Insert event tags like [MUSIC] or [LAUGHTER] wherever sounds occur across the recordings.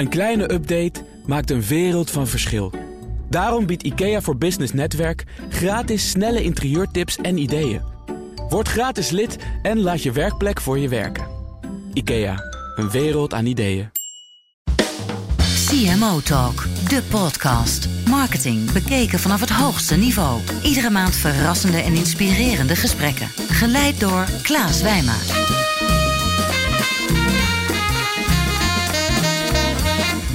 Een kleine update maakt een wereld van verschil. Daarom biedt IKEA voor Business Netwerk gratis snelle interieurtips en ideeën. Word gratis lid en laat je werkplek voor je werken. IKEA, een wereld aan ideeën. CMO Talk, de podcast. Marketing bekeken vanaf het hoogste niveau. Iedere maand verrassende en inspirerende gesprekken. Geleid door Klaas Wijma.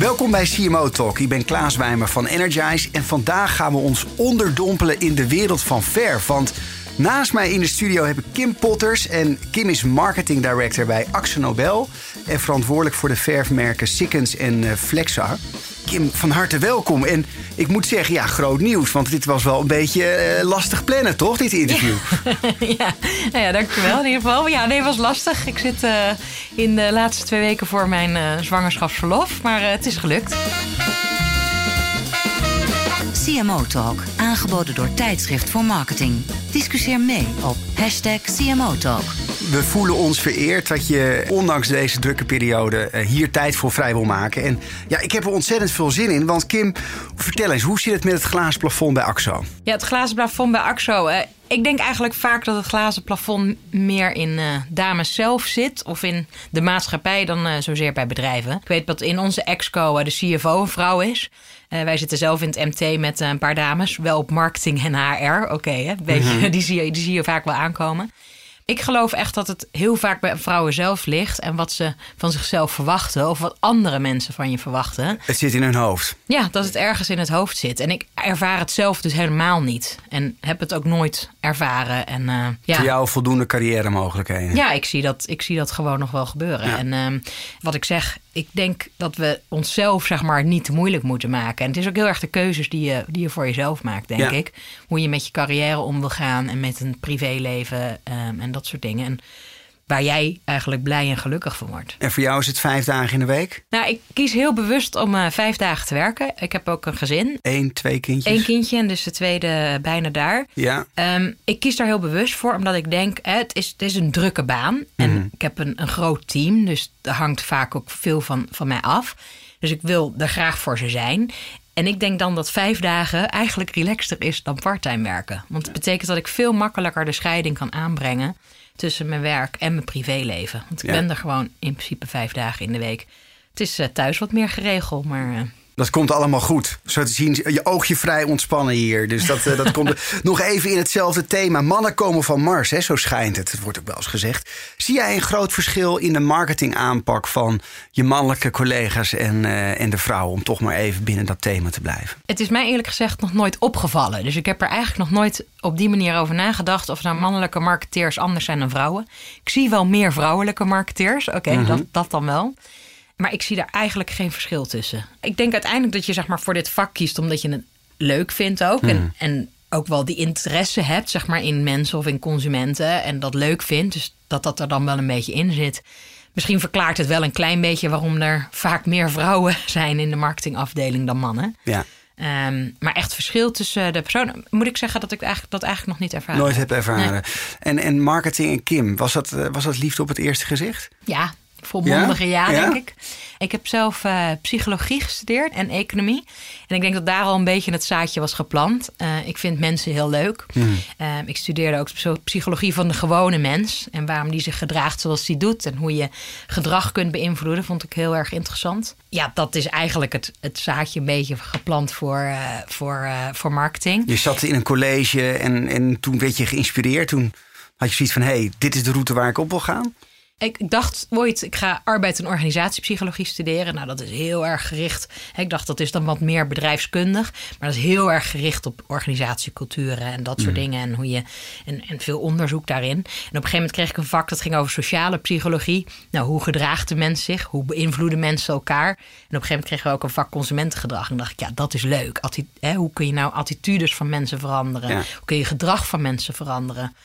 Welkom bij CMO Talk. Ik ben Klaas Wijmer van Energize. En vandaag gaan we ons onderdompelen in de wereld van verf. Want naast mij in de studio heb ik Kim Potters. En Kim is marketing director bij Axo Nobel. En verantwoordelijk voor de verfmerken Sikkens en uh, Flexar. Kim, van harte welkom. En ik moet zeggen, ja, groot nieuws. Want dit was wel een beetje uh, lastig plannen, toch, dit interview? [LAUGHS] ja, nou ja, dankjewel in ieder geval. Ja, nee, het was lastig. Ik zit uh, in de laatste twee weken voor mijn uh, zwangerschapsverlof. Maar het is gelukt. CMO Talk, aangeboden door Tijdschrift voor Marketing. Discussieer mee op hashtag CMO Talk. We voelen ons vereerd dat je, ondanks deze drukke periode, hier tijd voor vrij wil maken. En ja, ik heb er ontzettend veel zin in. Want Kim, vertel eens, hoe zit het met het glazen plafond bij AXO? Ja, het glazen plafond bij AXO. Uh, ik denk eigenlijk vaak dat het glazen plafond meer in uh, dames zelf zit. Of in de maatschappij dan uh, zozeer bij bedrijven. Ik weet dat in onze exco de CFO een vrouw is. Uh, wij zitten zelf in het MT met een paar dames. Wel op marketing en HR. Oké, okay, mm-hmm. [LAUGHS] die, zie je, die zie je vaak wel aankomen. Ik geloof echt dat het heel vaak bij vrouwen zelf ligt. En wat ze van zichzelf verwachten. Of wat andere mensen van je verwachten. Het zit in hun hoofd. Ja, dat het ergens in het hoofd zit. En ik ervaar het zelf dus helemaal niet. En heb het ook nooit ervaren. En, uh, ja. Voor jou voldoende carrière mogelijkheden. Ja, ik zie dat, ik zie dat gewoon nog wel gebeuren. Ja. En uh, wat ik zeg, ik denk dat we onszelf zeg maar niet te moeilijk moeten maken. En het is ook heel erg de keuzes die je, die je voor jezelf maakt, denk ja. ik. Hoe je met je carrière om wil gaan en met een privéleven um, en dat soort dingen. En waar jij eigenlijk blij en gelukkig van wordt. En voor jou is het vijf dagen in de week? Nou, ik kies heel bewust om uh, vijf dagen te werken. Ik heb ook een gezin. Eén, twee kindjes? Eén kindje en dus de tweede bijna daar. Ja. Um, ik kies daar heel bewust voor, omdat ik denk, hè, het, is, het is een drukke baan. En Mhm. ik heb een, een groot team, dus er hangt vaak ook veel van, van mij af. Dus ik wil er graag voor ze zijn. En ik denk dan dat vijf dagen eigenlijk relaxter is dan parttime werken. Want het betekent dat ik veel makkelijker de scheiding kan aanbrengen tussen mijn werk en mijn privéleven. Want ik Ja. ben er gewoon in principe vijf dagen in de week. Het is eh, thuis wat meer geregeld, maar eh, Dat komt allemaal goed. Zo te zien, je oogje vrij ontspannen hier. Dus dat, eh, dat komt [LAUGHS] nog even in hetzelfde thema. Mannen komen van Mars, hè? zo schijnt het. Het wordt ook wel eens gezegd. Zie jij een groot verschil in de marketingaanpak van je mannelijke collega's en, eh, en de vrouwen? Om toch maar even binnen dat thema te blijven. het is mij eerlijk gezegd nog nooit opgevallen. Dus ik heb er eigenlijk nog nooit op die manier over nagedacht... of nou mannelijke marketeers anders zijn dan vrouwen. Ik zie wel meer vrouwelijke marketeers. Oké, dat, dat dan wel. Maar ik zie daar eigenlijk geen verschil tussen. Ik denk uiteindelijk dat je zeg maar, voor dit vak kiest omdat je het leuk vindt ook. En, en ook wel die interesse hebt zeg maar, in mensen of in consumenten. En dat leuk vindt. Dus dat dat er dan wel een beetje in zit. Misschien verklaart het wel een klein beetje waarom er vaak meer vrouwen [LAUGHS] zijn in de marketingafdeling dan mannen. Ja, Ehm, maar echt verschil tussen de personen, moet ik zeggen dat ik eigenlijk, dat eigenlijk nog niet ervaren nooit heb. heb ervaren. En, en marketing en Kim, was dat, eh, was dat liefde op het eerste gezicht? Ja, volmondige ja, Ja? denk ik. Ik heb zelf eh, psychologie gestudeerd en economie. En ik denk dat daar al een beetje het zaadje was geplant. Eh, ik vind mensen heel leuk. Eh, ik studeerde ook psychologie van de gewone mens. En waarom die zich gedraagt zoals die doet. En hoe je gedrag kunt beïnvloeden, vond ik heel erg interessant. Ja, dat is eigenlijk het, het zaadje een beetje geplant voor, voor, voor marketing. Je zat in een college en, en toen werd je geïnspireerd. Toen had je zoiets van, hé, hey, dit is de route waar ik op wil gaan. Ik dacht ooit, ik ga arbeid- en organisatiepsychologie studeren. Nou, dat is heel erg gericht. Ik dacht, dat is dan wat meer bedrijfskundig. Maar dat is heel erg gericht op organisatieculturen en dat soort dingen. En, hoe je, en, en veel onderzoek daarin. En op een gegeven moment kreeg ik een vak dat ging over sociale psychologie. Nou, hoe gedraagt de mens zich? Hoe beïnvloeden mensen elkaar? En op een gegeven moment kregen we ook een vak consumentengedrag. En dacht ik, ja, dat is leuk. Atti- hè, hoe kun je nou attitudes van mensen veranderen? Ja. Hoe kun je gedrag van mensen veranderen?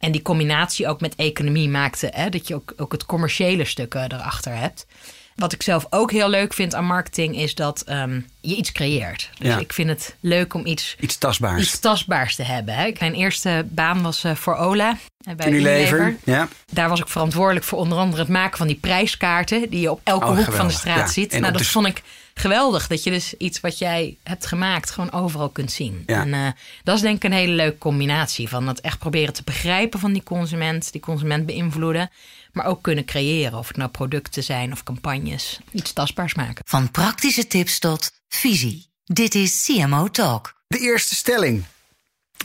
En die combinatie ook met economie maakte hè, dat je ook, ook het commerciële stuk erachter hebt. Wat ik zelf ook heel leuk vind aan marketing is dat ehm, je iets creëert. Dus Ja. ik vind het leuk om iets, Iets tastbaars. iets tastbaars te hebben. Hè. Mijn eerste baan was eh, voor Ola. eh, bij Unilever. Unilever. Ja. Daar was ik verantwoordelijk voor onder andere het maken van die prijskaarten... die je op elke Oh, hoek van de straat Ja. ziet. En Nou, dat de- vond ik geweldig. Dat je dus iets wat jij hebt gemaakt gewoon overal kunt zien. Ja. En eh, dat is denk ik een hele leuke combinatie... van het echt proberen te begrijpen van die consument... die consument beïnvloeden... maar ook kunnen creëren. Of het nou producten zijn of campagnes. Iets tastbaars maken. Van praktische tips tot visie. Dit is CMO Talk. De eerste stelling.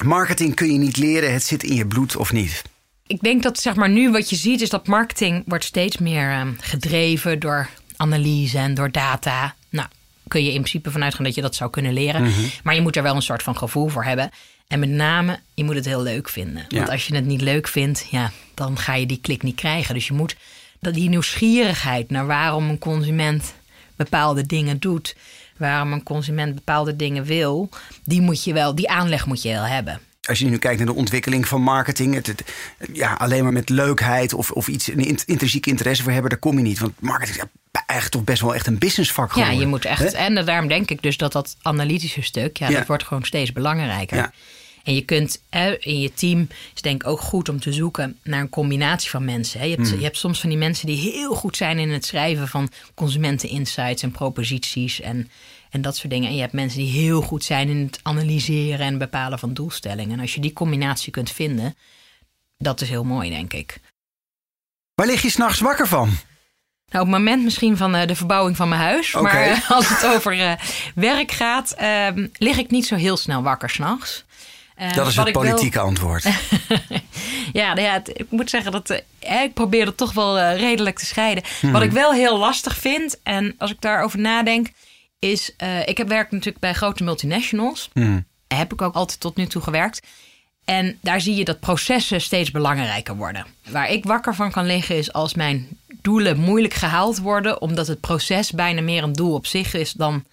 Marketing kun je niet leren, het zit in je bloed of niet. Ik denk dat zeg maar nu wat je ziet is dat marketing wordt steeds meer ehm, gedreven door analyse en door data. Kun je in principe vanuit gaan dat je dat zou kunnen leren. Mhm. Maar je moet er wel een soort van gevoel voor hebben. En met name, je moet het heel leuk vinden. Ja. Want als je het niet leuk vindt, ja, dan ga je die klik niet krijgen. Dus je moet dat die nieuwsgierigheid naar waarom een consument bepaalde dingen doet, waarom een consument bepaalde dingen wil, die moet je wel, die aanleg moet je wel hebben. Als je nu kijkt naar de ontwikkeling van marketing, het, het- ja, alleen maar met leukheid of, of iets, een int- intrinsieke interesse voor hebben, daar kom je niet. Want marketing is eigenlijk toch best wel echt een businessvak Ja, geworden. je moet echt. Hè? En daarom denk ik dus dat dat analytische stuk, ja, Ja. dat wordt gewoon steeds belangrijker. Ja. En je kunt in je team is denk ik ook goed om te zoeken naar een combinatie van mensen. Je, hebt, Hmm. je hebt soms van die mensen die heel goed zijn in het schrijven van consumenteninsights en proposities en, en dat soort dingen. En je hebt mensen die heel goed zijn in het analyseren en bepalen van doelstellingen. En als je die combinatie kunt vinden, dat is heel mooi, denk ik. Waar lig je s'nachts wakker van? Nou, op het moment misschien van eh, de verbouwing van mijn huis. Maar eh, als het over eh, werk gaat, ehm, lig ik niet zo heel snel wakker s'nachts. Uh, Dat is het politieke antwoord. [LAUGHS] ja, nou ja het- ik moet zeggen dat eh, ik probeer het toch wel redelijk te scheiden. Mhm. Wat ik wel heel lastig vind, en als ik daarover nadenk, is: eh, ik heb werk natuurlijk bij grote multinationals. Hmm. Heb ik ook altijd tot nu toe gewerkt. En daar zie je dat processen steeds belangrijker worden. Waar ik wakker van kan liggen is als mijn doelen moeilijk gehaald worden, omdat het proces bijna meer een doel op zich is dan,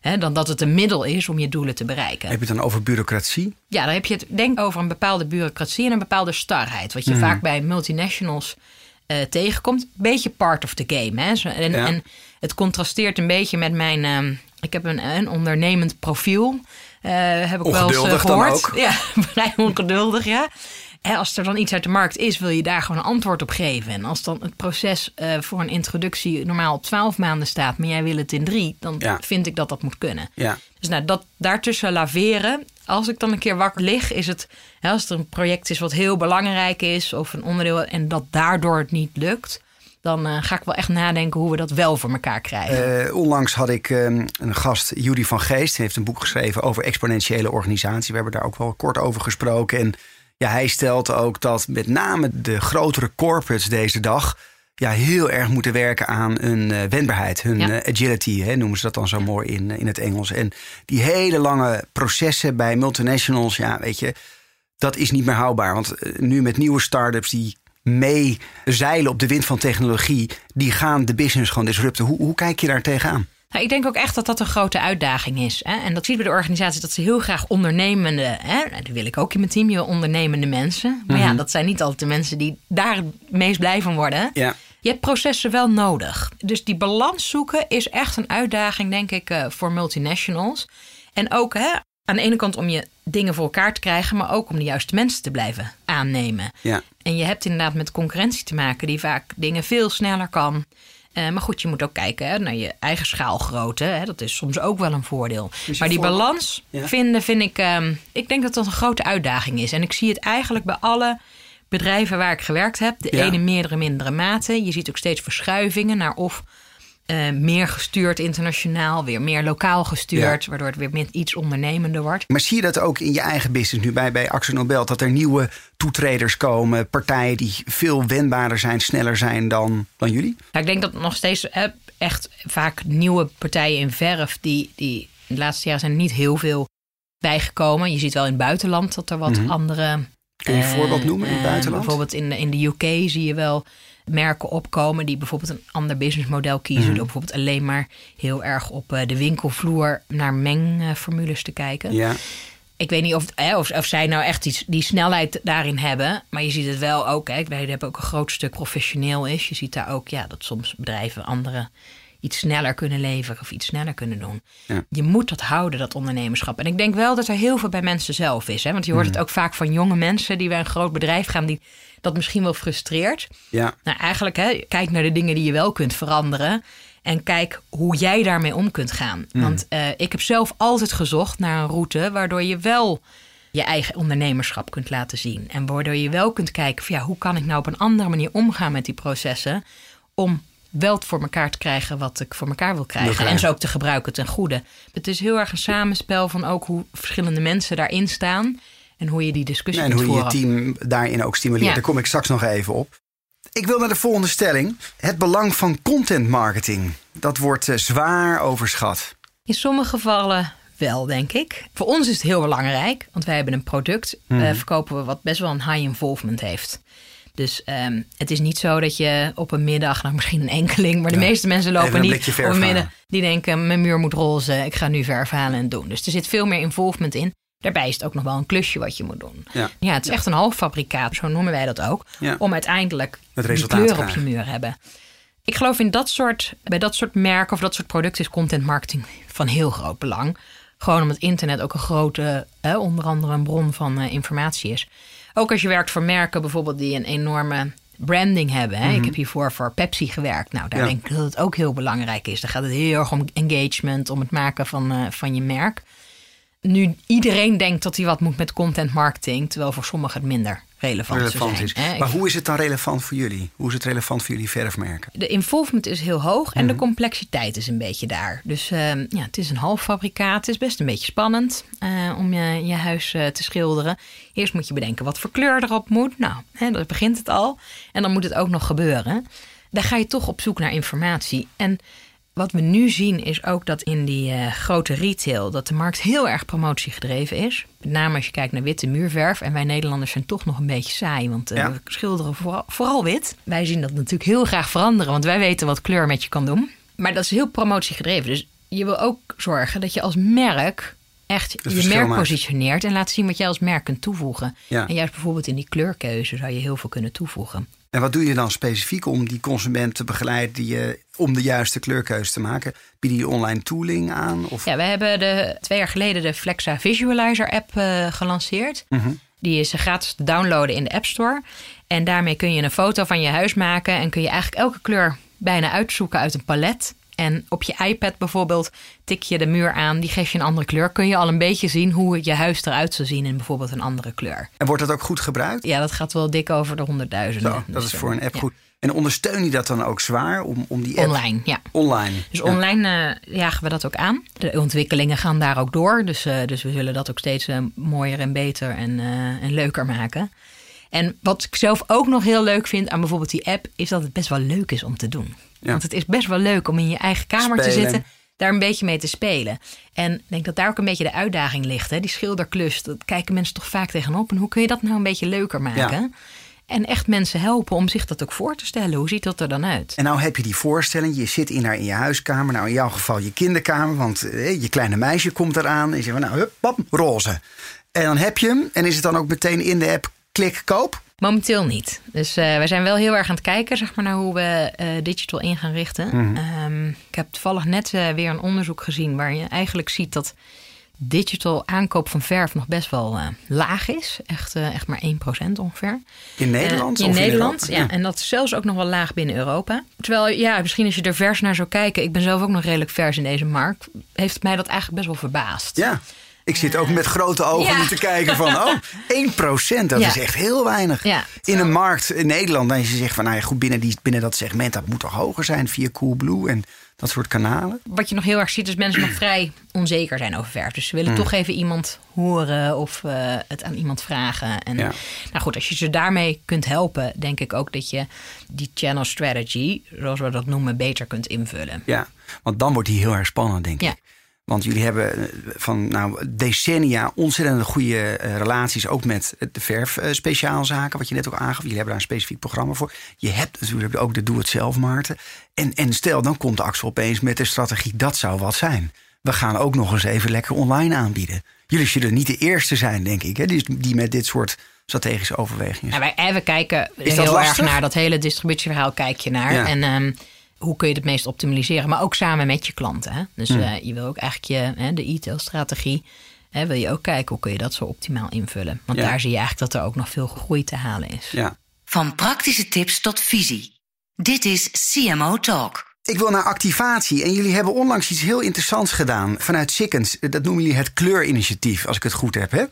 hè, dan dat het een middel is om je doelen te bereiken. Heb je het dan over bureaucratie? Ja, dan heb je het denk over een bepaalde bureaucratie en een bepaalde starheid. Wat je Mhm. vaak bij multinationals eh, tegenkomt. Beetje part of the game. Hè? Zo- En, Ja. en het contrasteert een beetje met mijn... ehm, ik heb een, een ondernemend profiel. eh, heb ik wel eens eh, Ongeduldig dan gehoord. ook? [LAUGHS] Ja, vrij ongeduldig, ja. En als er dan iets uit de markt is, wil je daar gewoon een antwoord op geven. En als dan het proces voor een introductie normaal op 12 maanden staat, maar jij wil het in drie, dan Ja. vind ik dat dat moet kunnen. Ja. Dus nou, dat daartussen laveren. Als ik dan een keer wakker lig, is het hè, als er een project is wat heel belangrijk is, of een onderdeel en dat daardoor het niet lukt, dan eh, ga ik wel echt nadenken hoe we dat wel voor elkaar krijgen. Eh, onlangs had ik ehm, een gast, Judy van Geest. Die heeft een boek geschreven over exponentiële organisatie. We hebben daar ook wel kort over gesproken. En ja, hij stelt ook dat met name de grotere corporates deze dag... Ja, heel erg moeten werken aan hun eh, wendbaarheid, hun Ja. eh, agility, hè, noemen ze dat dan zo mooi in, in het Engels. En die hele lange processen bij multinationals, ja, weet je, dat is niet meer houdbaar. Want eh, nu met nieuwe start-ups die mee zeilen op de wind van technologie, die gaan de business gewoon disrupten. Hoe, hoe kijk je daar tegenaan? Nou, ik denk ook echt dat dat een grote uitdaging is. Hè? En dat ziet bij de organisatie dat ze heel graag ondernemende, hè? nou, die wil ik ook in mijn team, je ondernemende mensen. Maar ja, dat zijn niet altijd de mensen die daar het meest blij van worden. Ja. Je hebt processen wel nodig. Dus die balans zoeken is echt een uitdaging, denk ik, eh, voor multinationals. En ook hè, aan de ene kant om je dingen voor elkaar te krijgen, maar ook om de juiste mensen te blijven aannemen. Ja. En je hebt inderdaad met concurrentie te maken die vaak dingen veel sneller kan. Eh, maar goed, je moet ook kijken hè, naar je eigen schaalgrootte. Hè. Dat is soms ook wel een voordeel. je Maar die balans Ja. vinden, vind ik... ehm, ik denk dat dat een grote uitdaging is. En ik zie het eigenlijk bij alle bedrijven waar ik gewerkt heb. De Ja. ene meerdere, mindere mate. Je ziet ook steeds verschuivingen naar of... eh, meer gestuurd internationaal, weer meer lokaal gestuurd, waardoor het weer met iets ondernemender wordt. Maar zie je dat ook in je eigen business nu bij, bij Axel Nobel? Dat er nieuwe toetreders komen, partijen die veel wendbaarder zijn, sneller zijn dan, dan jullie? Nou, ik denk dat nog steeds echt vaak nieuwe partijen in verf, die, die in de laatste jaren zijn er niet heel veel bijgekomen. Je ziet wel in het buitenland dat er wat andere. Kun je een eh, voorbeeld noemen in het eh, buitenland? bijvoorbeeld in, de- in de UK zie je wel merken opkomen die bijvoorbeeld een ander businessmodel kiezen. Mhm. Door bijvoorbeeld alleen maar heel erg op eh, de winkelvloer naar mengformules te kijken. Ja. Ik weet niet of, of, of zij nou echt die, die snelheid daarin hebben. Maar je ziet het wel ook. Hè, wij hebben ook een groot stuk professioneel is. Je ziet daar ook ja, dat soms bedrijven andere iets sneller kunnen leveren of iets sneller kunnen doen. Ja. Je moet dat houden, dat ondernemerschap. En ik denk wel dat er heel veel bij mensen zelf is. Hè? Want je hoort Mhm. het ook vaak van jonge mensen die bij een groot bedrijf gaan, die dat misschien wel frustreert. Ja, Nou, eigenlijk, hè, kijk naar de dingen die je wel kunt veranderen. En kijk hoe jij daarmee om kunt gaan. Want eh, ik heb zelf altijd gezocht naar een route waardoor je wel je eigen ondernemerschap kunt laten zien. En waardoor je wel kunt kijken van ja, hoe kan ik nou op een andere manier omgaan met die processen. Om wel voor elkaar te krijgen wat ik voor elkaar wil krijgen. En ze ook te gebruiken ten goede. Het is heel erg een samenspel van ook hoe verschillende mensen daarin staan. En hoe je die discussie en kunt hoe je je team daarin ook stimuleert. Ja. Daar kom ik straks nog even op. Ik wil naar de volgende stelling. Het belang van content marketing. Dat wordt eh, zwaar overschat. In sommige gevallen wel, denk ik. Voor ons is het heel belangrijk, want wij hebben een product, Mhm. eh, verkopen we wat best wel een high involvement heeft. Dus ehm, het is niet zo dat je op een middag, nou misschien een enkeling, maar de Ja. meeste mensen lopen een niet op een middag. Die denken, mijn muur moet roze, ik ga nu verf halen en doen. Dus er zit veel meer involvement in. Daarbij is het ook nog wel een klusje wat je moet doen. Ja. het is echt een halffabrikaat, zo noemen wij dat ook. Ja. Om uiteindelijk Het die resultaat kleur te op je muur hebben. Ik geloof in dat soort, bij dat soort merken of dat soort producten is content marketing van heel groot belang. Gewoon omdat internet ook een grote, eh, onder andere een bron van eh, informatie is. Ook als je werkt voor merken bijvoorbeeld die een enorme branding hebben. Hè? Ik heb hiervoor voor Pepsi gewerkt. Nou, daar Mhm. Ja. denk ik dat het ook heel belangrijk is. Daar gaat het heel erg om engagement, om het maken van, eh, van je merk. Nu, iedereen denkt dat hij wat moet met content marketing, terwijl voor sommigen het minder relevant, relevant zijn. is. hè. Maar hoe is het dan relevant voor jullie? Hoe is het relevant voor jullie verfmerken? de involvement is heel hoog Mhm. en de complexiteit is een beetje daar. Dus ehm, ja, het is een halffabrikaat. Het is best een beetje spannend eh, om je, je huis eh, te schilderen. Eerst moet je bedenken wat voor kleur erop moet. Nou, hè, daar begint het al. En dan moet het ook nog gebeuren. Dan ga je toch op zoek naar informatie. En wat we nu zien is ook dat in die eh, grote retail... dat de markt heel erg promotiegedreven is. Met name als je kijkt naar witte muurverf. En wij Nederlanders zijn toch nog een beetje saai. Want eh, Ja. we schilderen vooral, vooral wit. Wij zien dat natuurlijk heel graag veranderen. Want wij weten wat kleur met je kan doen. Maar dat is heel promotiegedreven. Dus je wil ook zorgen dat je als merk echt je merk maakt. positioneert... en laat zien wat jij als merk kunt toevoegen. Ja. En juist bijvoorbeeld in die kleurkeuze zou je heel veel kunnen toevoegen. En wat doe je dan specifiek om die consument te begeleiden die, eh, om de juiste kleurkeuze te maken? Bied je online tooling aan? Of? Ja, we hebben de, twee jaar geleden de Flexa Visualizer app eh, gelanceerd. Mhm. Die is gratis te downloaden in de App Store. En daarmee kun je een foto van je huis maken en kun je eigenlijk elke kleur bijna uitzoeken uit een palet. En op je iPad bijvoorbeeld tik je de muur aan, die geeft je een andere kleur. Kun je al een beetje zien hoe je huis eruit zou zien in bijvoorbeeld een andere kleur. En wordt dat ook goed gebruikt? Ja, dat gaat wel dik over de honderdduizenden. Zo, dat Dus, is voor een app ja. goed. En ondersteun je dat dan ook zwaar om, om die app Online, ja. online? Dus Ja. online eh, jagen we dat ook aan. De ontwikkelingen gaan daar ook door. Dus, eh, dus we zullen dat ook steeds eh, mooier en beter en, eh, en leuker maken. En wat ik zelf ook nog heel leuk vind aan bijvoorbeeld die app... is dat het best wel leuk is om te doen. Ja. Want het is best wel leuk om in je eigen kamer te zitten... daar een beetje mee te spelen. En ik denk dat daar ook een beetje de uitdaging ligt. Hè? Die schilderklus, dat kijken mensen toch vaak tegenop. En hoe kun je dat nou een beetje leuker maken? En echt mensen helpen om zich dat ook voor te stellen. Hoe ziet dat er dan uit? En nou heb je die voorstelling, je zit in daar in je huiskamer. Nou, in jouw geval je kinderkamer, want eh, je kleine meisje komt eraan. En je zegt, van, nou, hup, pap, roze. En dan heb je hem. En is het dan ook meteen in de app klik, koop? Momenteel niet. Dus eh wij zijn wel heel erg aan het kijken zeg maar, naar hoe we eh, digital in gaan richten. Ehm, ik heb toevallig net eh, weer een onderzoek gezien waar je eigenlijk ziet dat digital aankoop van verf nog best wel laag is. Echt, echt maar 1% ongeveer. In Nederland? In of Nederland, Europa? ja. En dat is zelfs ook nog wel laag binnen Europa. Terwijl, ja, misschien als je er vers naar zou kijken... ik ben zelf ook nog redelijk vers in deze markt... heeft mij dat eigenlijk best wel verbaasd. Ja. Ik zit ook met grote ogen Ja. nu te kijken van, oh, 1%, dat Ja. is echt heel weinig. Ja. In een markt in Nederland, dan je zegt van, nou ja, goed, binnen, die, binnen dat segment, dat moet toch hoger zijn via Coolblue en dat soort kanalen. Wat je nog heel erg ziet is mensen nog vrij onzeker zijn over verf. Dus ze willen toch even iemand horen of eh, het aan iemand vragen. En Ja. nou goed, als je ze daarmee kunt helpen, denk ik ook dat je die channel strategy, zoals we dat noemen, beter kunt invullen. Ja, want dan wordt die heel erg spannend, denk Ja. ik. Want jullie hebben eh, van nou, decennia ontzettend goede eh, relaties, ook met de verfspeciaalzaken, wat je net ook aangaf. Jullie hebben daar een specifiek programma voor. Je hebt natuurlijk ook de doe-het-zelf-markten. En, en stel, dan komt Axel opeens met de strategie, dat zou wat zijn. We gaan ook nog eens even lekker online aanbieden. Jullie zullen niet de eerste zijn, denk ik, hè, die, die met dit soort strategische overwegingen. Nou, wij, eh, we kijken Is heel erg naar dat hele distributieverhaal kijk je naar. Ja. En ehm, hoe kun je het meest optimaliseren, maar ook samen met je klanten. Hè? Dus Hmm. eh, je wil ook eigenlijk je, hè, de e-tail-strategie, hè, wil je ook kijken hoe kun je dat zo optimaal invullen. Want Ja. daar zie je eigenlijk dat er ook nog veel groei te halen is. Ja. Van praktische tips tot visie. Dit is CMO Talk. Ik wil naar activatie. En jullie hebben onlangs iets heel interessants gedaan vanuit Sikkens. Dat noemen jullie het kleurinitiatief, als ik het goed heb. Hè?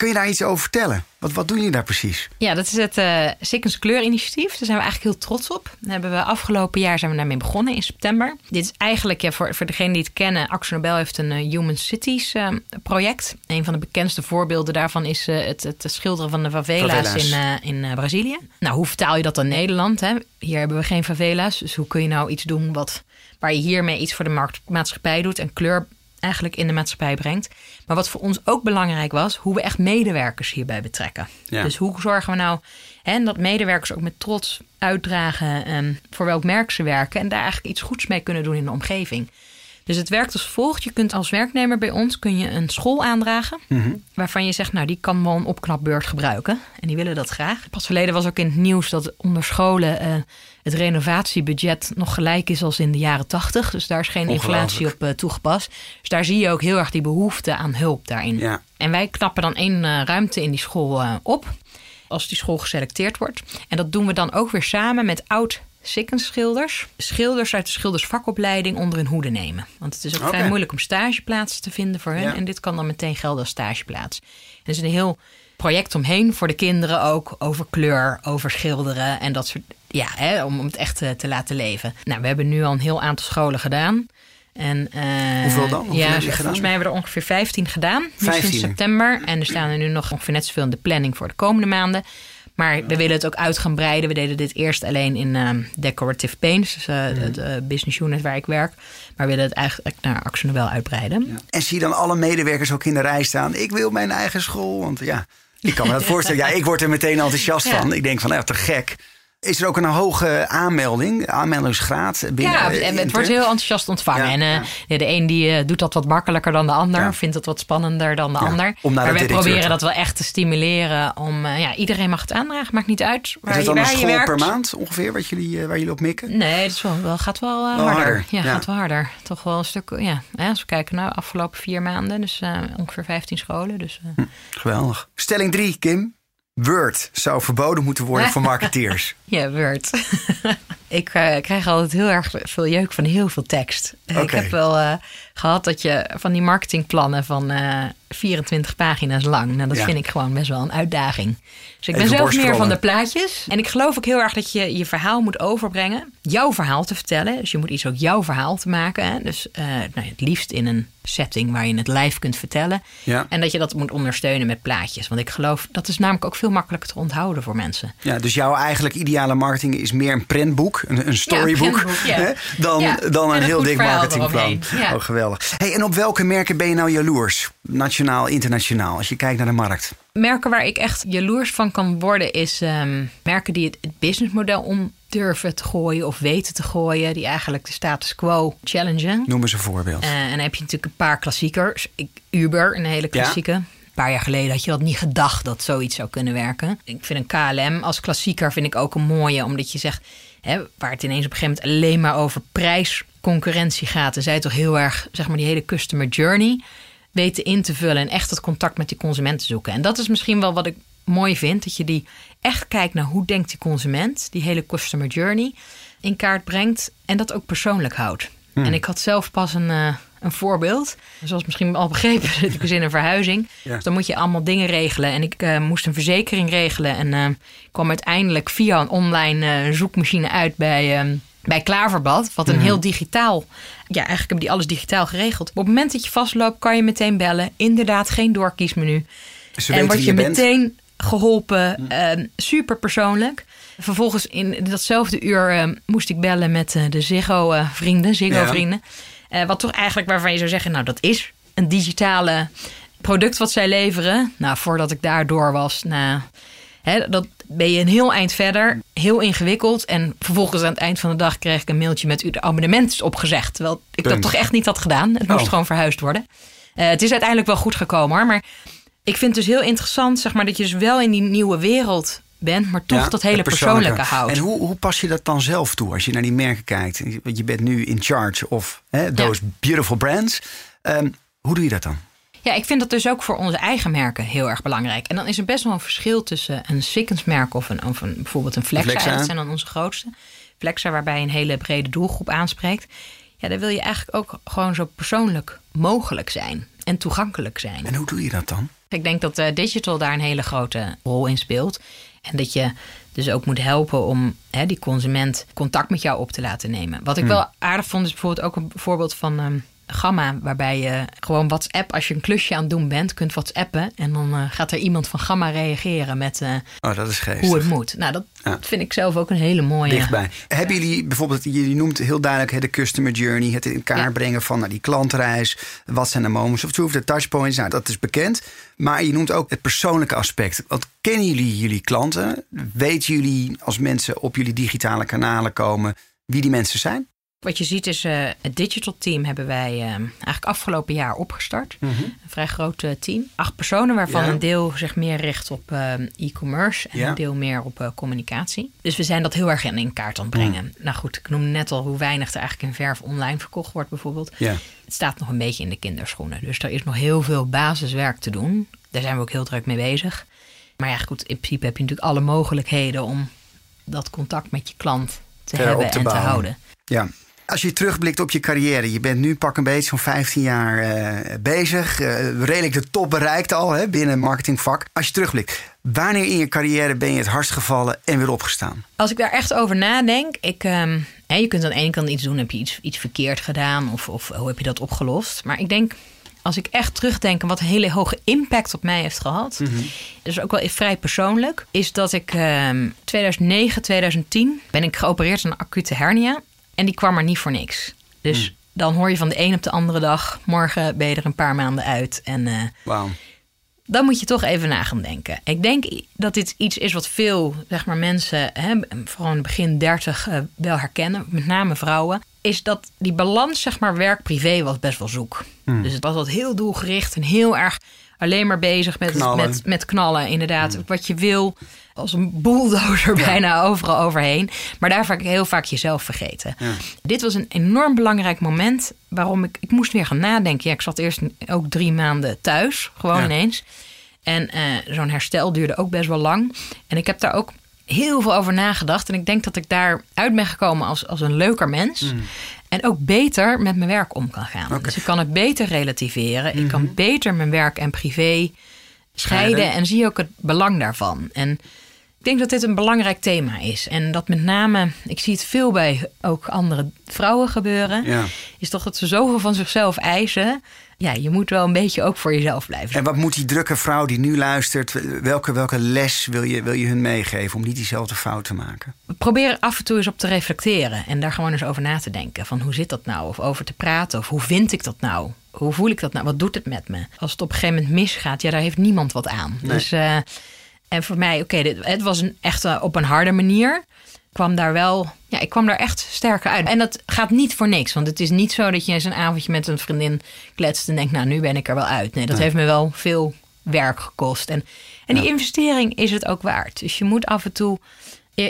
Kun je daar iets over vertellen? Wat, wat doen jullie daar precies? Ja, dat is het eh Sikkens Kleurinitiatief. Daar zijn we eigenlijk heel trots op. Daar hebben we afgelopen jaar zijn we daarmee begonnen in september. Dit is eigenlijk, ja, voor, voor degenen die het kennen, Axel Nobel heeft een eh, Human Cities eh, project. Een van de bekendste voorbeelden daarvan is eh, het, het schilderen van de favela's, Favela's. in, in Brazilië. Nou, hoe vertaal je dat aan Nederland? Hè? Hier hebben we geen favela's. Dus hoe kun je nou iets doen wat, waar je hiermee iets voor de markt, maatschappij doet en kleur eigenlijk in de maatschappij brengt. Maar wat voor ons ook belangrijk was, hoe we echt medewerkers hierbij betrekken. Ja. Dus hoe zorgen we nou hè, dat medewerkers ook met trots uitdragen ehm, voor welk merk ze werken en daar eigenlijk iets goeds mee kunnen doen in de omgeving. Dus het werkt als volgt. Je kunt als werknemer bij ons kun je een school aandragen. Waarvan je zegt, nou die kan wel een opknapbeurt gebruiken. En die willen dat graag. Pas verleden was ook in het nieuws dat onder scholen eh, het renovatiebudget nog gelijk is als in de jaren tachtig. Dus daar is geen inflatie op eh, toegepast. Dus daar zie je ook heel erg die behoefte aan hulp daarin. Ja. En wij knappen dan één eh, ruimte in die school eh, op. Als die school geselecteerd wordt. En dat doen we dan ook weer samen met oud Sikkens-schilders. Schilders uit de schildersvakopleiding onder hun hoede nemen. Want het is ook vrij moeilijk om stageplaatsen te vinden voor. Ja. En dit kan dan meteen gelden als stageplaats. En er is een heel project omheen voor de kinderen ook. Over kleur, over schilderen en dat soort... Ja, hè, om, om het echt eh, te laten leven. Nou, we hebben nu al een heel aantal scholen gedaan. En, eh, Hoeveel dan? Hoeveel ja, gedaan? volgens mij hebben we er ongeveer 15 gedaan. Nu 15? sinds september. En er staan er nu nog ongeveer net zoveel in de planning voor de komende maanden. Maar we willen het ook uit gaan breiden. We deden dit eerst alleen in ehm, Decorative Paints, dus, eh, Mhm. het business unit waar ik werk. Maar we willen het eigenlijk naar Action wel uitbreiden. En zie je dan alle medewerkers ook in de rij staan? Ik wil mijn eigen school. Want ja, ik kan me dat voorstellen. Ja, ik word er meteen enthousiast Ja. van. Ik denk van, ja, te gek. Is er ook een hoge aanmelding, aanmeldingsgraad binnen? Ja, eh, en het wordt heel enthousiast ontvangen. Ja, en eh, ja. de een die eh, doet dat wat makkelijker dan de ander. Ja. Vindt het wat spannender dan de ander. maar directeur proberen dat wel echt te stimuleren. Om, ja, iedereen mag het aandragen. Maakt niet uit waar Is het je, dan een je school werkt. per maand ongeveer wat jullie, waar jullie op mikken? Nee, het is wel, wel, gaat wel, Wel harder. harder, Ja, gaat wel harder. Toch wel een stuk. Ja, als we kijken naar de afgelopen vier maanden, dus ongeveer 15 scholen. Dus, eh, Geweldig. Stelling 3, Kim. Word zou verboden moeten worden voor [LAUGHS] marketeers. Ja, Word. [LAUGHS] ik eh, krijg altijd heel erg veel jeuk van heel veel tekst. Ik heb wel eh, gehad dat je van die marketingplannen van eh 24 pagina's lang. Nou, dat Ja. vind ik gewoon best wel een uitdaging. Dus ik ben zelf meer van de plaatjes. En ik geloof ook heel erg dat je je verhaal moet overbrengen. Jouw verhaal te vertellen. Dus je moet iets ook jouw verhaal te maken. Hè? Dus eh, nou, het liefst in een setting waar je het live kunt vertellen. Ja. En dat je dat moet ondersteunen met plaatjes. Want ik geloof, dat is namelijk ook veel makkelijker te onthouden voor mensen. Ja, dus jouw eigenlijk ideale marketing is meer een prentboek, een, een storybook, hè, dan, dan en een heel dik marketingplan. Oh, geweldig. Hey, en op welke merken ben je nou jaloers? Nationaal, internationaal, als je kijkt naar de markt. merken waar ik echt jaloers van kan worden, is ehm, merken die het, het businessmodel om durven te gooien of weten te gooien, die eigenlijk de status quo challengen. Noem eens een voorbeeld. Eh, en dan heb je natuurlijk een paar klassiekers. Ik, Uber, een hele klassieke. Een paar jaar geleden had je dat niet gedacht dat zoiets zou kunnen werken. Ik vind een KLM als klassieker vind ik ook een mooie, omdat je zegt, hè, waar het ineens op een gegeven moment alleen maar over prijsconcurrentie gaat, en zij toch heel erg, zeg maar, die hele customer journey weten in te vullen en echt het contact met die consument te zoeken. En dat is misschien wel wat ik mooi vind, dat je die echt kijkt naar hoe denkt die consument, die hele customer journey in kaart brengt en dat ook persoonlijk houdt. En ik had zelf pas een, eh, een voorbeeld. Zoals misschien al begrepen, [LAUGHS] zit ik dus in een verhuizing. Ja. Dus dan moet je allemaal dingen regelen. En ik eh, moest een verzekering regelen. En eh, kwam uiteindelijk via een online zoekmachine uit bij, eh, bij Klaverbad. Wat een heel digitaal... Ja, eigenlijk hebben die alles digitaal geregeld. Op het moment dat je vastloopt, kan je meteen bellen. Inderdaad, geen doorkiesmenu. Ze en word je, meteen geholpen. eh, super persoonlijk. Vervolgens in datzelfde uur eh, moest ik bellen met eh, de Ziggo-vrienden. Ziggo-vrienden. Eh, wat toch eigenlijk waarvan je zou zeggen... nou, dat is een digitale product wat zij leveren. Nou, voordat ik daardoor was... Nou, hè, dat ben je een heel eind verder. Heel ingewikkeld. En vervolgens aan het eind van de dag kreeg ik een mailtje met... u de abonnement is opgezegd. Terwijl ik Punt. dat toch echt niet had gedaan. Het moest Oh. gewoon verhuisd worden. Eh, het is uiteindelijk wel goed gekomen hoor. Maar ik vind het dus heel interessant, zeg maar, dat je dus wel in die nieuwe wereld bent, maar toch Ja, dat hele persoonlijke, houdt. En hoe, hoe pas je dat dan zelf toe als je naar die merken kijkt? Want je bent nu in charge of hè, those beautiful brands. Ehm, hoe doe je dat dan? Ja, ik vind dat dus ook voor onze eigen merken heel erg belangrijk. En dan is er best wel een verschil tussen een Sikkens merk of, een, of een, bijvoorbeeld een Flexa. Flexa. Dat zijn dan onze grootste. Flexa waarbij je een hele brede doelgroep aanspreekt. Ja, daar wil je eigenlijk ook gewoon zo persoonlijk mogelijk zijn. En toegankelijk zijn. En hoe doe je dat dan? Ik denk dat eh, digital daar een hele grote rol in speelt. En dat je dus ook moet helpen om hè, die consument contact met jou op te laten nemen. Wat ik wel aardig vond is bijvoorbeeld ook een voorbeeld van ehm, Gamma. Waarbij je gewoon WhatsApp, als je een klusje aan het doen bent, kunt WhatsAppen. En dan eh, gaat er iemand van Gamma reageren met eh, Oh, dat is hoe het moet. Nou, dat Ja. vind ik zelf ook een hele mooie... dichtbij. Hebben jullie bijvoorbeeld, jullie noemt heel duidelijk hè, de customer journey, het in elkaar Ja. brengen van nou, die klantreis, wat zijn de moments of truth, de touchpoints, nou dat is bekend. Maar je noemt ook het persoonlijke aspect. Wat kennen jullie jullie klanten? Weten jullie als mensen op jullie digitale kanalen komen wie die mensen zijn? Wat je ziet is, eh, het digital team hebben wij eh, eigenlijk afgelopen jaar opgestart. Een vrij groot eh, team. Acht personen, waarvan Ja. een deel zich meer richt op e-commerce en Ja. een deel meer op communicatie. Dus we zijn dat heel erg in, in kaart aan het brengen. Nou goed, ik noemde net al hoe weinig er eigenlijk in verf online verkocht wordt bijvoorbeeld. Ja. Het staat nog een beetje in de kinderschoenen. Dus er is nog heel veel basiswerk te doen. Daar zijn we ook heel druk mee bezig. Maar ja, goed, in principe heb je natuurlijk alle mogelijkheden om dat contact met je klant te hebben te en bouwen. te houden. Ja. Als je terugblikt op je carrière, je bent nu pak een beetje zo'n 15 jaar eh, bezig, eh, redelijk de top bereikt al hè, binnen het marketingvak. Als je terugblikt, wanneer in je carrière ben je het hardst gevallen en weer opgestaan? Als ik daar echt over nadenk, ik, ehm, hè, je kunt aan de ene kant iets doen, heb je iets, iets verkeerd gedaan of, of hoe heb je dat opgelost. Maar ik denk, als ik echt terugdenk aan wat een hele hoge impact op mij heeft gehad, dus ook wel vrij persoonlijk, is dat ik ehm 2009, 2010 ben ik geopereerd aan een acute hernia en die kwam er niet voor niks. Dus dan hoor je van de een op de andere dag, morgen ben je er een paar maanden uit en Wauw. dan moet je toch even na gaan denken. Ik denk dat dit iets is wat veel zeg maar, mensen, hè, vooral in het begin 30, eh, wel herkennen, met name vrouwen. Is dat die balans, zeg maar, werk-privé was best wel zoek. Dus het was wat heel doelgericht en heel erg alleen maar bezig met Knallen. met, met knallen. Inderdaad, wat je wil, als een bulldozer [LAUGHS] bijna overal overheen. Maar daar vaak heel vaak jezelf vergeten. Dit was een enorm belangrijk moment waarom ik, ik moest weer gaan nadenken. Ja, ik zat eerst ook drie maanden thuis, gewoon Ja. ineens. En eh, zo'n herstel duurde ook best wel lang. En ik heb daar ook heel veel over nagedacht. En ik denk dat ik daar uit ben gekomen als, als een leuker mens. En ook beter met mijn werk om kan gaan. Dus ik kan het beter relativeren. Ik kan beter mijn werk en privé scheiden. Scheiden. En zie ook het belang daarvan. En ik denk dat dit een belangrijk thema is. En dat met name, ik zie het veel bij ook andere vrouwen gebeuren. Ja. Is toch dat ze zoveel van zichzelf eisen. Ja, je moet wel een beetje ook voor jezelf blijven. En wat moet die drukke vrouw die nu luistert, welke, welke les wil je, wil je hun meegeven om niet diezelfde fout te maken? Probeer er af en toe eens op te reflecteren en daar gewoon eens over na te denken. Van hoe zit dat nou? Of over te praten. Of hoe vind ik dat nou? Hoe voel ik dat nou? Wat doet het met me? Als het op een gegeven moment misgaat, ja, daar heeft niemand wat aan. Dus, eh, en voor mij, oké, het was een echt op een harde manier. kwam daar wel, ja, ik kwam daar echt sterker uit. En dat gaat niet voor niks, want het is niet zo dat je eens een avondje met een vriendin kletst en denkt, nou, nu ben ik er wel uit. Nee, dat heeft me wel veel werk gekost. En, en die investering is het ook waard. Dus je moet af en toe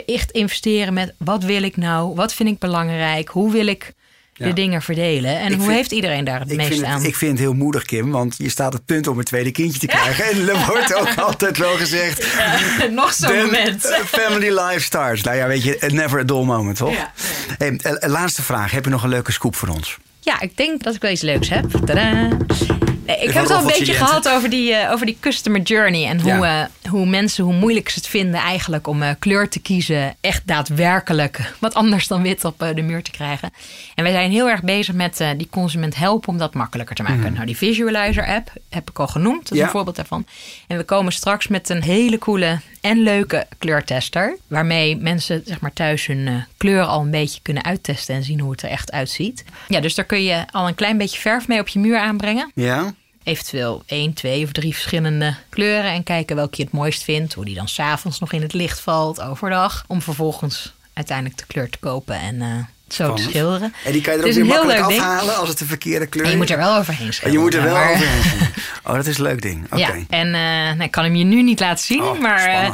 echt investeren met wat wil ik nou? Wat vind ik belangrijk? Hoe wil ik de Ja. dingen verdelen? En Ik hoe vind- heeft iedereen daar het Ik meest vind, aan? het, ik vind het heel moedig, Kim, want je staat op het punt om een tweede kindje te krijgen. En er wordt ook [LAUGHS] altijd wel gezegd. [LAUGHS] Nog zo'n then moment. [LAUGHS] Family life starts. Nou ja, weet je, never a dull moment, toch? Ja. Hey, eh, laatste vraag. Heb je nog een leuke scoop voor ons? Ja, ik denk dat ik wel iets leuks heb. Tadaa. Nee, ik heb het al een beetje gehad over die, eh, over die customer journey. En hoe, Ja. eh, hoe mensen, hoe moeilijk ze het vinden eigenlijk om eh, kleur te kiezen. Echt daadwerkelijk wat anders dan wit op eh, de muur te krijgen. En wij zijn heel erg bezig met eh, die consument helpen om dat makkelijker te maken. Nou, die Visualizer app heb ik al genoemd. Dat is Mhm. Ja. een voorbeeld daarvan. En we komen straks met een hele coole en leuke kleurtester. Waarmee mensen zeg maar, thuis hun eh, kleur al een beetje kunnen uittesten en zien hoe het er echt uitziet. Ja, dus daar kun je al een klein beetje verf mee op je muur aanbrengen. Ja? Eventueel één, twee of drie verschillende kleuren. En kijken welke je het mooist vindt. Hoe die dan s'avonds nog in het licht valt overdag. Om vervolgens uiteindelijk de kleur te kopen en eh, zo te Spannend. schilderen. En die kan je er Het ook is weer een heel makkelijk leuk ding. afhalen als het de verkeerde kleur En je is? moet er wel overheen schilderen. je moet er wel maar- overheen. [LAUGHS] zien. Oh, dat is een leuk ding. Oké. Ja, en eh, nou, ik kan hem je nu niet laten zien. Oh, maar eh. Eh,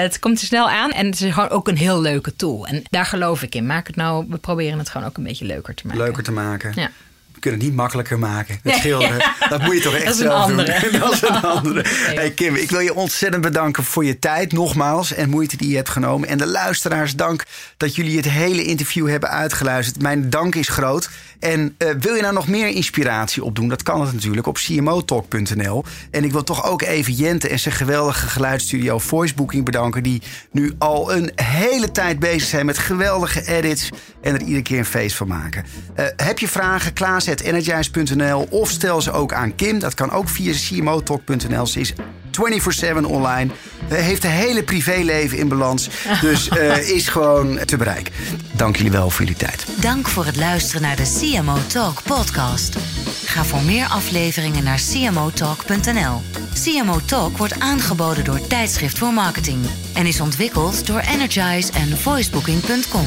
het komt er snel aan en het is gewoon ook een heel leuke tool. En daar geloof ik in. Maak het nou, we proberen het gewoon ook een beetje leuker te maken. Leuker te maken. Ja. We kunnen het niet makkelijker maken. Het schilderen, [LAUGHS] dat moet je toch echt Dat is een zelf andere. doen. [LAUGHS] dat is een [LAUGHS] andere. Hey Kim, ik wil je ontzettend bedanken voor je tijd nogmaals en moeite die je hebt genomen. En de luisteraars dank dat jullie het hele interview hebben uitgeluisterd. Mijn dank is groot. En eh, wil je nou nog meer inspiratie opdoen? Dat kan het natuurlijk op cmotalk.nl. En ik wil toch ook even Jente en zijn geweldige geluidsstudio Voicebooking bedanken. Die nu al een hele tijd bezig zijn met geweldige edits. En er iedere keer een feest van maken. Eh, heb je vragen? Klaas.energize.nl of stel ze ook aan Kim. Dat kan ook via cmotalk.nl. Ze is 24-7 online. Eh, heeft een hele privéleven in balans. [LAUGHS] Dus eh, is gewoon te bereiken. Dank jullie wel voor jullie tijd. Dank voor het luisteren naar de CMO Talk podcast. Ga voor meer afleveringen naar cmotalk.nl. CMO Talk wordt aangeboden door Tijdschrift voor Marketing en is ontwikkeld door Energize en voicebooking.com.